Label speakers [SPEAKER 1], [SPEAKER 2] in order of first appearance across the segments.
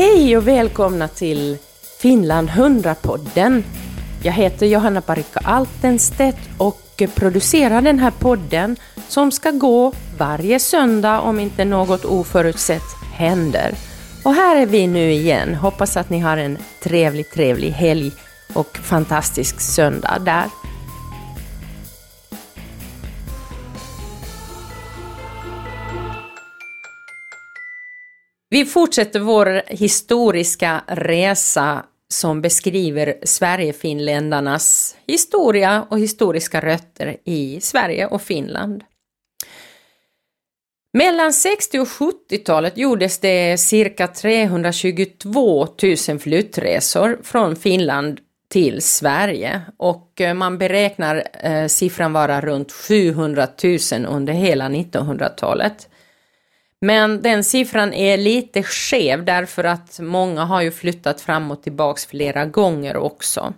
[SPEAKER 1] Hej och välkomna till Finland 100-podden. Jag heter Johanna Parikka Altenstedt och producerar den här podden som ska gå varje söndag om inte något oförutsett händer. Och här är vi nu igen. Hoppas att ni har en trevlig, trevlig helg och fantastisk söndag där. Vi fortsätter vår historiska resa som beskriver Sverigefinländarnas historia och historiska rötter i Sverige och Finland. Mellan 60 och 70-talet gjordes det cirka 322 000 flyttresor från Finland till Sverige och eh, man beräknar eh, siffran vara runt 700 000 under hela 1900-talet. Men den siffran är lite skev därför att många har ju flyttat fram och tillbaks flera gånger också.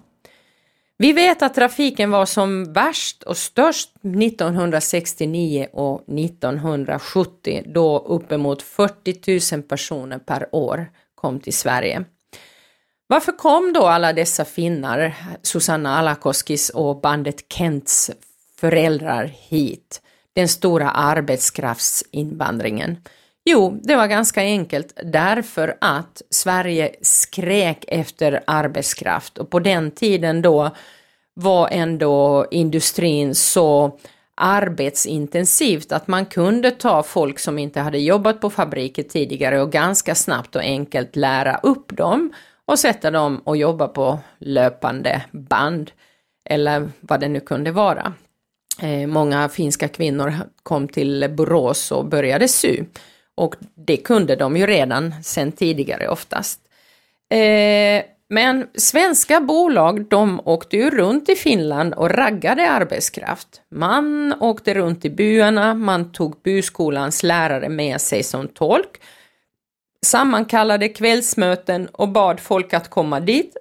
[SPEAKER 1] Vi vet att trafiken var som värst och störst 1969 och 1970 då uppemot 40 000 personer per år kom till Sverige. Varför kom då alla dessa finnar, Susanna Alakoskis och bandet Kents föräldrar hit? Den stora arbetskraftsinvandringen. Jo, det var ganska enkelt därför att Sverige skrek efter arbetskraft och på den tiden då var ändå industrin så arbetsintensivt att man kunde ta folk som inte hade jobbat på fabriker tidigare och ganska snabbt och enkelt lära upp dem och sätta dem och jobba på löpande band eller vad det nu kunde vara. Eh, många finska kvinnor kom till Borås och började sy och det kunde de ju redan sedan tidigare oftast. Eh, men svenska bolag de åkte ju runt i Finland och raggade arbetskraft. Man åkte runt i byarna, man tog byskolans lärare med sig som tolk, sammankallade kvällsmöten och bad folk att komma dit.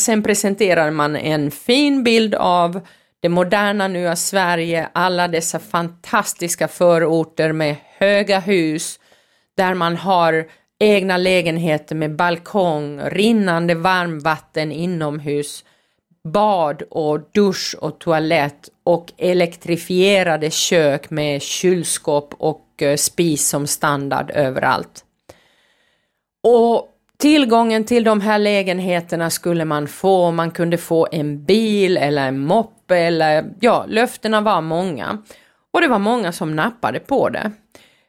[SPEAKER 1] Sen presenterade man en fin bild av det moderna nya Sverige, alla dessa fantastiska förorter med höga hus där man har egna lägenheter med balkong, rinnande varmvatten inomhus, bad och dusch och toalett och elektrifierade kök med kylskåp och eh, spis som standard överallt. Och tillgången till de här lägenheterna skulle man få, man kunde få en bil eller en moppe eller ja, löftena var många. Och det var många som nappade på det.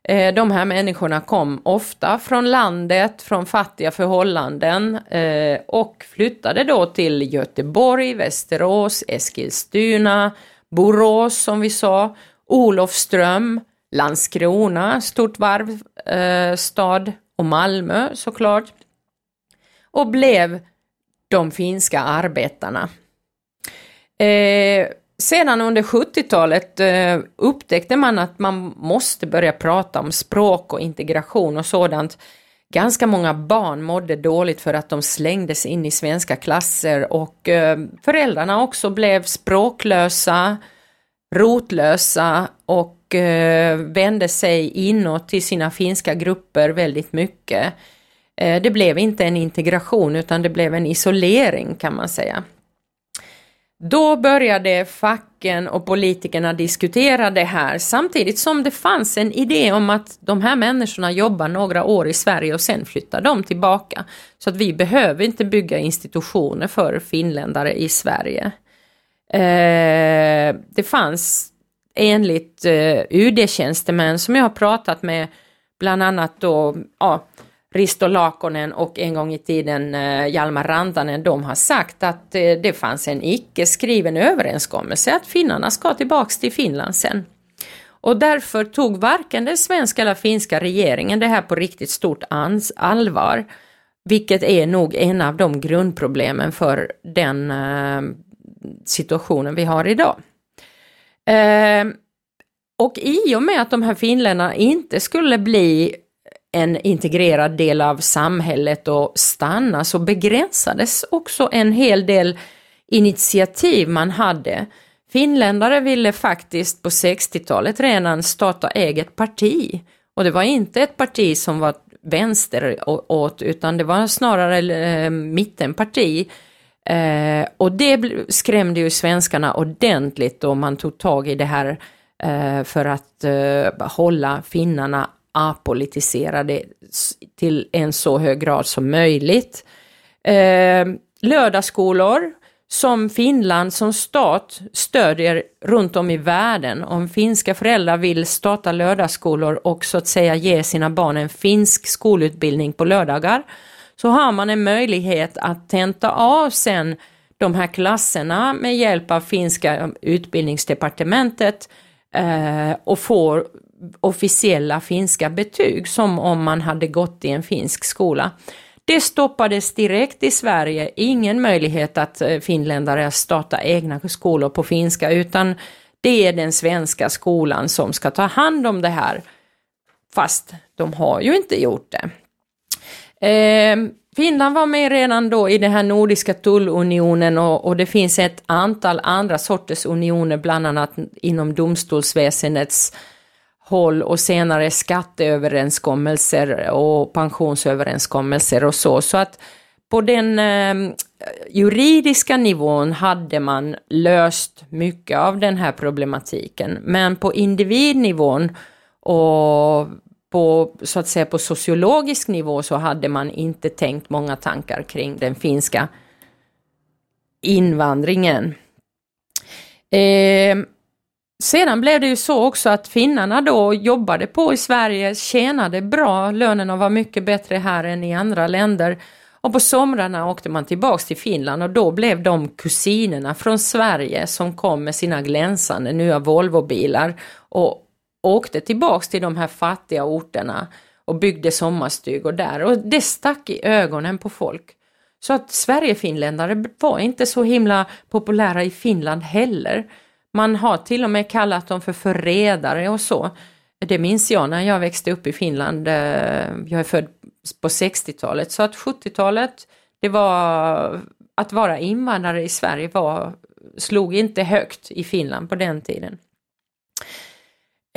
[SPEAKER 1] Eh, de här människorna kom ofta från landet, från fattiga förhållanden eh, och flyttade då till Göteborg, Västerås, Eskilstuna, Borås som vi sa, Olofström, Landskrona, stort varv, eh, stad och Malmö såklart. Och blev de finska arbetarna. Eh, sedan under 70-talet eh, upptäckte man att man måste börja prata om språk och integration och sådant. Ganska många barn mådde dåligt för att de slängdes in i svenska klasser och eh, föräldrarna också blev språklösa, rotlösa och eh, vände sig inåt till sina finska grupper väldigt mycket. Eh, det blev inte en integration utan det blev en isolering kan man säga. Då började facken och politikerna diskutera det här samtidigt som det fanns en idé om att de här människorna jobbar några år i Sverige och sen flyttar de tillbaka. Så att vi behöver inte bygga institutioner för finländare i Sverige. Eh, det fanns enligt eh, UD-tjänstemän som jag har pratat med, bland annat då, ja, Risto Lakonen och en gång i tiden eh, Hjalmar Rantanen, de har sagt att eh, det fanns en icke skriven överenskommelse att finnarna ska tillbaks till Finland sen. Och därför tog varken den svenska eller finska regeringen det här på riktigt stort allvar, vilket är nog en av de grundproblemen för den eh, situationen vi har idag. Eh, och i och med att de här finländarna inte skulle bli en integrerad del av samhället och stanna så begränsades också en hel del initiativ man hade. Finländare ville faktiskt på 60-talet redan starta eget parti och det var inte ett parti som var vänsteråt utan det var snarare eh, mittenparti. Eh, och det skrämde ju svenskarna ordentligt då man tog tag i det här eh, för att eh, hålla finnarna apolitiserade till en så hög grad som möjligt. Eh, lördagsskolor som Finland som stat stödjer runt om i världen. Om finska föräldrar vill starta lördagsskolor och så att säga ge sina barn en finsk skolutbildning på lördagar så har man en möjlighet att tenta av sen de här klasserna med hjälp av finska utbildningsdepartementet eh, och får officiella finska betyg som om man hade gått i en finsk skola. Det stoppades direkt i Sverige, ingen möjlighet att eh, finländare starta egna skolor på finska utan det är den svenska skolan som ska ta hand om det här. Fast de har ju inte gjort det. Eh, Finland var med redan då i den här nordiska tullunionen och, och, det finns ett antal andra sorters unioner, bland annat inom domstolsväsendets håll och senare skatteöverenskommelser och pensionsöverenskommelser och så. Så att på den eh, juridiska nivån hade man löst mycket av den här problematiken. Men på individnivån och på, så att säga, på sociologisk nivå så hade man inte tänkt många tankar kring den finska invandringen. Eh, sedan blev det ju så också att finnarna då jobbade på i Sverige, tjänade bra, lönerna var mycket bättre här än i andra länder. Och på somrarna åkte man tillbaks till Finland och då blev de kusinerna från Sverige som kom med sina glänsande nya Volvobilar och åkte tillbaks till de här fattiga orterna och byggde sommarstugor där och det stack i ögonen på folk. Så att Sverigefinländare var inte så himla populära i Finland heller. Man har till och med kallat dem för förrädare och så. Det minns jag när jag växte upp i Finland. Eh, jag är född på 60-talet så att 70-talet det var att vara invandrare i Sverige var, slog inte högt i Finland på den tiden.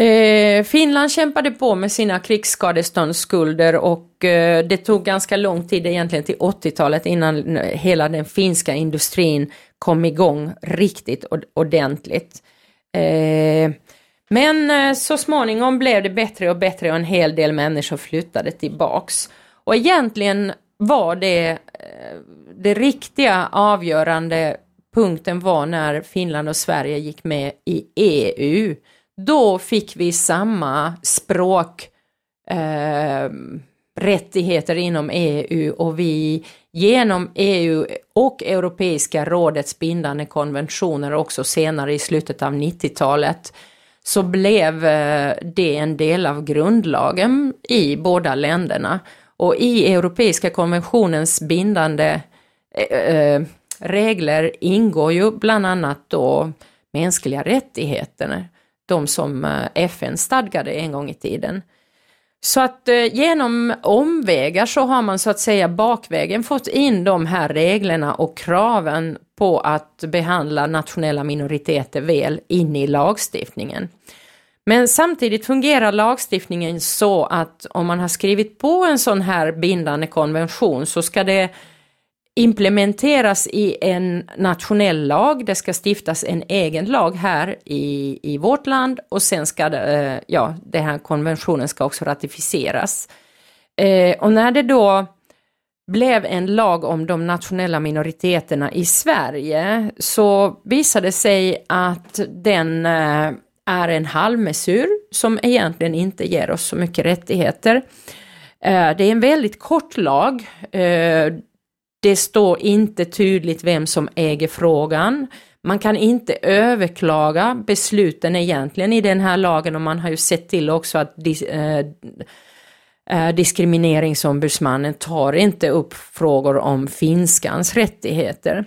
[SPEAKER 1] Eh, Finland kämpade på med sina krigsskadeståndsskulder och eh, det tog ganska lång tid egentligen till 80-talet innan eh, hela den finska industrin kom igång riktigt ordentligt. Eh, men eh, så småningom blev det bättre och bättre och en hel del människor flyttade tillbaks. Och egentligen var det eh, det riktiga avgörande punkten var när Finland och Sverige gick med i EU. Då fick vi samma språk eh, rättigheter inom EU och vi genom EU och Europeiska rådets bindande konventioner också senare i slutet av 90-talet så blev eh, det en del av grundlagen i båda länderna. Och i Europeiska konventionens bindande eh, eh, regler ingår ju bland annat då mänskliga rättigheter de som FN stadgade en gång i tiden. Så att eh, genom omvägar så har man så att säga bakvägen fått in de här reglerna och kraven på att behandla nationella minoriteter väl in i lagstiftningen. Men samtidigt fungerar lagstiftningen så att om man har skrivit på en sån här bindande konvention så ska det implementeras i en nationell lag, det ska stiftas en egen lag här i, i vårt land och sen ska det, eh, ja, den här konventionen ska också ratificeras. Eh, och när det då blev en lag om de nationella minoriteterna i Sverige så visade det sig att den eh, är en halvmesyr som egentligen inte ger oss så mycket rättigheter. Det är en väldigt kort lag. Det står inte tydligt vem som äger frågan. Man kan inte överklaga besluten egentligen i den här lagen och man har ju sett till också att dis eh, eh, diskrimineringsombudsmannen tar inte upp frågor om finskans rättigheter.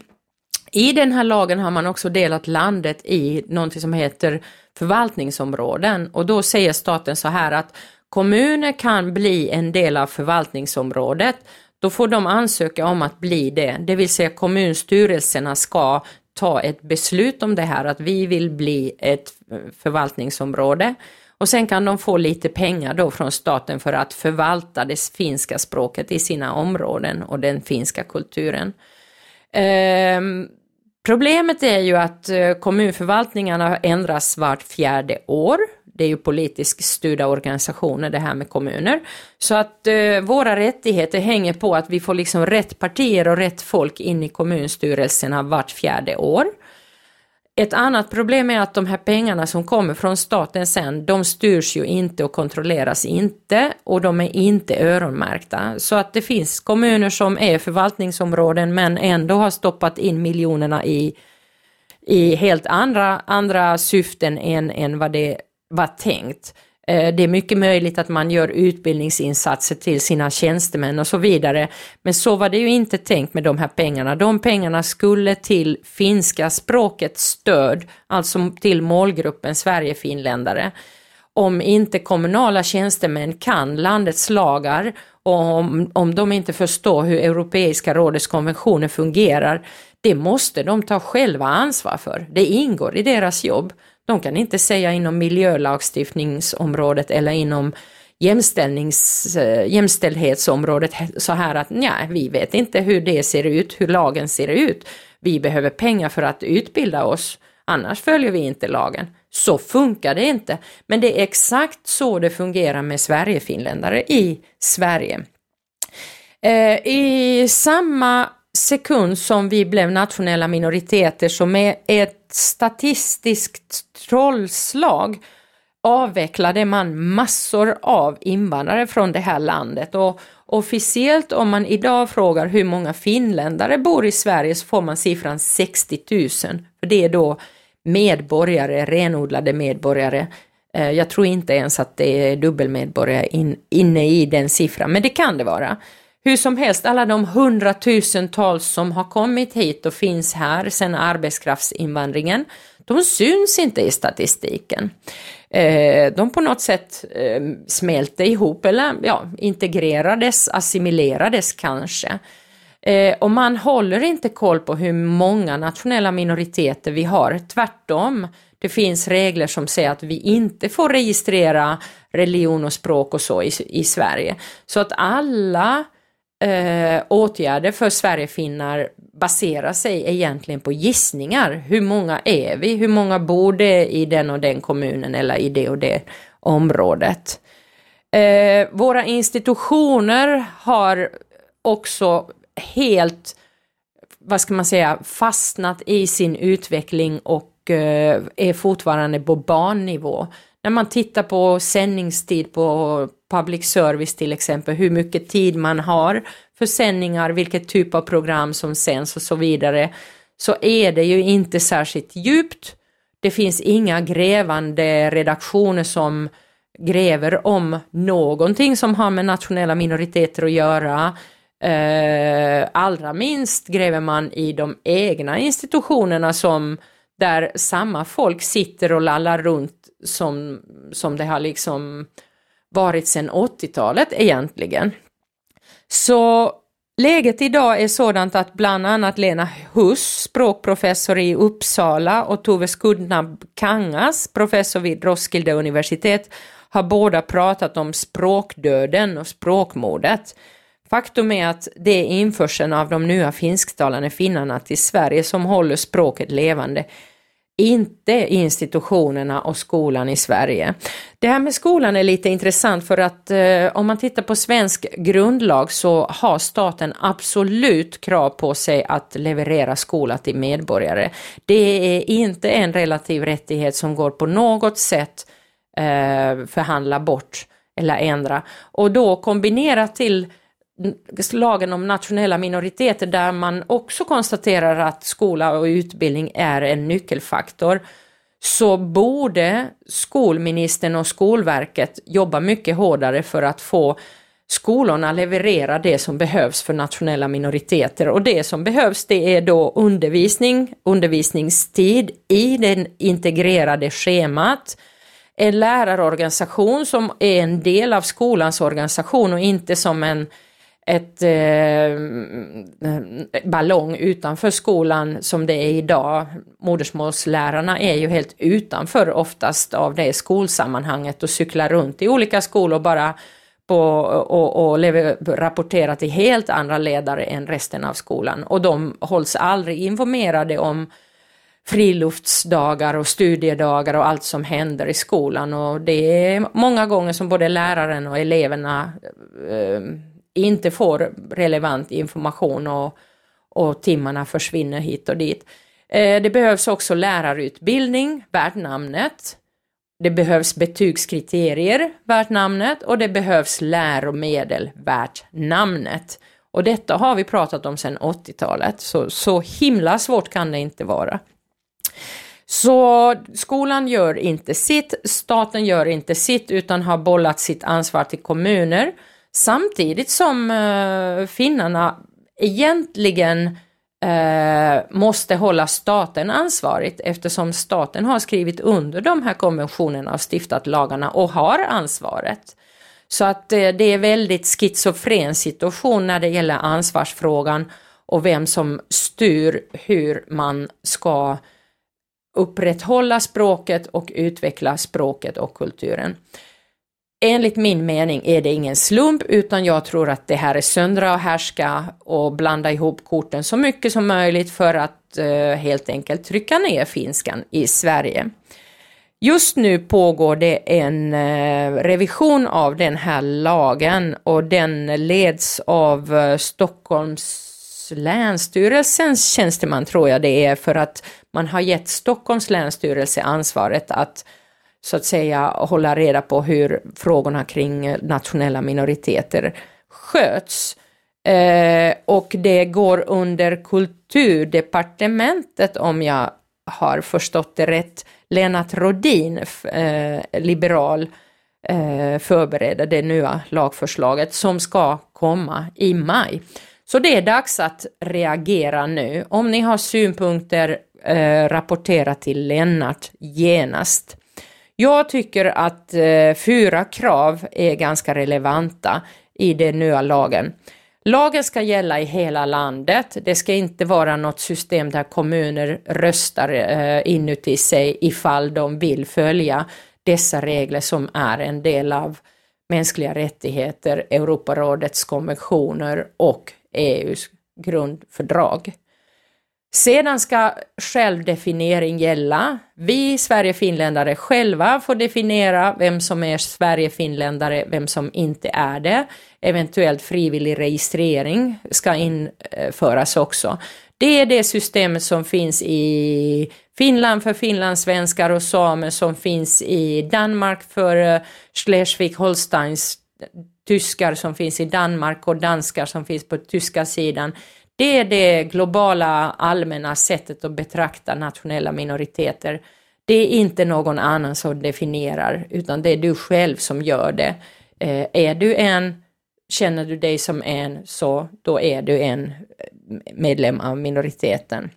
[SPEAKER 1] I den här lagen har man också delat landet i någonting som heter förvaltningsområden och då säger staten så här att kommuner kan bli en del av förvaltningsområdet då får de ansöka om att bli det, det vill säga kommunstyrelserna ska ta ett beslut om det här, att vi vill bli ett förvaltningsområde. Och sen kan de få lite pengar då från staten för att förvalta det finska språket i sina områden och den finska kulturen. Ehm, Problemet är ju att eh, kommunförvaltningarna ändras vart fjärde år. Det är ju politiskt styrda organisationer det här med kommuner. Så att eh, våra rättigheter hänger på att vi får liksom rätt partier och rätt folk in i kommunstyrelserna vart fjärde år. Ett annat problem är att de här pengarna som kommer från staten sen, de styrs ju inte och kontrolleras inte och de är inte öronmärkta. Så att det finns kommuner som är förvaltningsområden men ändå har stoppat in miljonerna i, i helt andra, andra syften än, än vad det var tänkt. Eh, det är mycket möjligt att man gör utbildningsinsatser till sina tjänstemän och så vidare. Men så var det ju inte tänkt med de här pengarna. De pengarna skulle till finska språkets stöd, alltså till målgruppen Sverigefinländare. Om inte kommunala tjänstemän kan landets lagar och om, om de inte förstår hur Europeiska rådets konventioner fungerar, det måste de ta själva ansvar för. Det ingår i deras jobb. De kan inte säga inom miljölagstiftningsområdet eller inom eh, jämställdhetsområdet så här att nej, vi vet inte hur det ser ut, hur lagen ser ut. Vi behöver pengar för att utbilda oss, annars följer vi inte lagen. Så funkar det inte. Men det är exakt så det fungerar med Sverigefinländare i Sverige. Eh, I samma sekund som vi blev nationella minoriteter som med ett statistiskt trollslag avvecklade man massor av invandrare från det här landet och officiellt om man idag frågar hur många finländare bor i Sverige så får man siffran 60 000. För det är då medborgare, renodlade medborgare. Eh, jag tror inte ens att det är dubbelmedborgare in, inne i den siffran, men det kan det vara. Hur som helst, alla de hundratusentals som har kommit hit och finns här sedan arbetskraftsinvandringen, de syns inte i statistiken. Eh, de på något sätt eh, smälte ihop eller ja, integrerades, assimilerades kanske. Eh, och man håller inte koll på hur många nationella minoriteter vi har. Tvärtom, det finns regler som säger att vi inte får registrera religion och språk och så i, i Sverige. Så att alla eh, åtgärder för Sverigefinnar baserar sig egentligen på gissningar. Hur många är vi? Hur många bor det i den och den kommunen eller i det och det området? Eh, våra institutioner har också helt, vad ska man säga, fastnat i sin utveckling och eh, är fortfarande på barnnivå när man tittar på sändningstid på public service till exempel, hur mycket tid man har för sändningar, vilket typ av program som sänds och så vidare, så är det ju inte särskilt djupt. Det finns inga grävande redaktioner som gräver om någonting som har med nationella minoriteter att göra. Eh, allra minst gräver man i de egna institutionerna som där samma folk sitter och lallar runt som, som det har liksom varit sedan 80-talet egentligen. Så läget idag är sådant att bland annat Lena Huss, språkprofessor i Uppsala och Tove Skudnab Kangas, professor vid Roskilde universitet, har båda pratat om språkdöden och språkmordet. Faktum är att det är införseln av de nya finsktalande finnarna till Sverige som håller språket levande inte institutionerna och skolan i Sverige. Det här med skolan är lite intressant för att eh, om man tittar på svensk grundlag så har staten absolut krav på sig att leverera skola till medborgare. Det är inte en relativ rättighet som går på något sätt eh, förhandla bort eller ändra. Och då kombinerat till lagen om nationella minoriteter där man också konstaterar att skola och utbildning är en nyckelfaktor så borde skolministern och Skolverket jobba mycket hårdare för att få skolorna leverera det som behövs för nationella minoriteter. Och det som behövs det är då undervisning, undervisningstid i det integrerade schemat, en lärarorganisation som är en del av skolans organisation och inte som en ett eh, mm, ballong utanför skolan som det är idag. Modersmålslärarna är ju helt utanför oftast av det skolsammanhanget och cyklar runt i olika skolor bara på, och, och rapporterar till helt andra ledare än resten av skolan och de hålls aldrig informerade om friluftsdagar och studiedagar och allt som händer i skolan och det är många gånger som både läraren och eleverna eh, inte får relevant information och, och timmarna försvinner hit och dit. Eh, det behövs också lärarutbildning värt namnet. Det behövs betygskriterier värt namnet och det behövs läromedel värt namnet. Och detta har vi pratat om sedan 80-talet, så, så himla svårt kan det inte vara. Så skolan gör inte sitt, staten gör inte sitt utan har bollat sitt ansvar till kommuner samtidigt som eh, finnarna egentligen eh, måste hålla staten ansvarigt eftersom staten har skrivit under de här konventionerna och stiftat lagarna och har ansvaret. Så att eh, det är väldigt schizofren situation när det gäller ansvarsfrågan och vem som styr hur man ska upprätthålla språket och utveckla språket och kulturen. Enligt min mening är det ingen slump utan jag tror att det här är söndra och härska och blanda ihop korten så mycket som möjligt för att eh, helt enkelt trycka ner finskan i Sverige. Just nu pågår det en eh, revision av den här lagen och den leds av eh, Stockholms länsstyrelsens tjänsteman tror jag det är för att man har gett Stockholms länsstyrelse ansvaret att så att säga hålla reda på hur frågorna kring nationella minoriteter sköts. Eh, och det går under kulturdepartementet om jag har förstått det rätt. Lennart Rodin, eh, liberal, eh, förbereder det nya lagförslaget som ska komma i maj. Så det är dags att reagera nu. Om ni har synpunkter, eh, rapportera till Lennart genast. Jag tycker att eh, fyra krav är ganska relevanta i den nya lagen. Lagen ska gälla i hela landet. Det ska inte vara något system där kommuner röstar eh, inuti sig ifall de vill följa dessa regler som är en del av mänskliga rättigheter, Europarådets konventioner och EUs grundfördrag. Sedan ska självdefiniering gälla. Vi Sverigefinländare själva får definiera vem som är Sverigefinländare, vem som inte är det. Eventuellt frivillig registrering ska införas också. Det är det systemet som finns i Finland för finlandssvenskar och samer som finns i Danmark för eh, Schleswig-Holsteins tyskar som finns i Danmark och danskar som finns på tyska sidan. Det är det globala allmänna sättet att betrakta nationella minoriteter. Det är inte någon annan som definierar, utan det är du själv som gör det. Eh, är du en, känner du dig som en, så då är du en eh, medlem av minoriteten.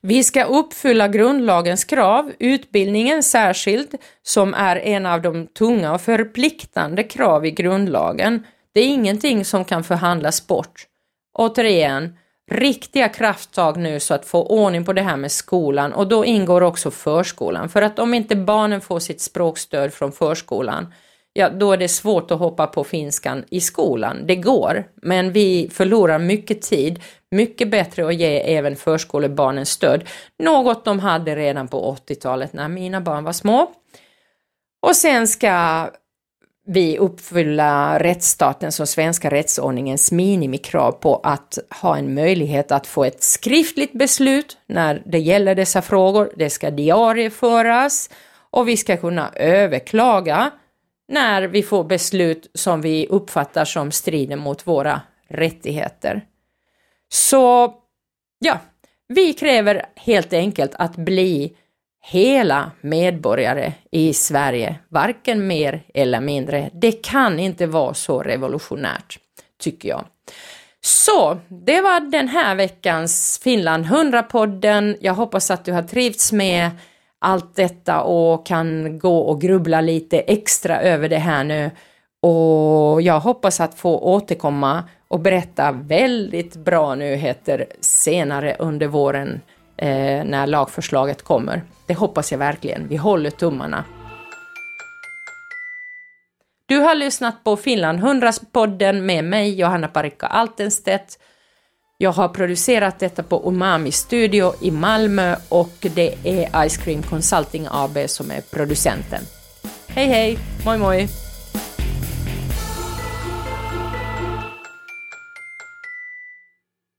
[SPEAKER 1] Vi ska uppfylla grundlagens krav, utbildningen särskilt, som är en av de tunga och förpliktande krav i grundlagen. Det är ingenting som kan förhandlas bort. Återigen, riktiga krafttag nu så att få ordning på det här med skolan och då ingår också förskolan. För att om inte barnen får sitt språkstöd från förskolan, ja då är det svårt att hoppa på finskan i skolan. Det går, men vi förlorar mycket tid. Mycket bättre att ge även förskolebarnen stöd. Något de hade redan på 80-talet när mina barn var små. Och sen ska vi uppfylla rättsstatens och svenska rättsordningens minimikrav på att ha en möjlighet att få ett skriftligt beslut när det gäller dessa frågor. Det ska diarieföras och vi ska kunna överklaga när vi får beslut som vi uppfattar som strider mot våra rättigheter. Så ja, vi kräver helt enkelt att bli hela medborgare i Sverige, varken mer eller mindre. Det kan inte vara så revolutionärt, tycker jag. Så, det var den här veckans Finland 100-podden. Jag hoppas att du har trivts med allt detta och kan gå och grubbla lite extra över det här nu Och jag hoppas att få återkomma och berätta väldigt bra nyheter senare under våren eh, när lagförslaget kommer. Det hoppas jag verkligen. Vi håller tummarna. Du har lyssnat på Finland 100-podden med mig, Johanna Parikka Altenstedt. Jag har producerat detta på Umami Studio i Malmö och det är Ice Cream Consulting AB som är producenten. Hej hej, moi moi!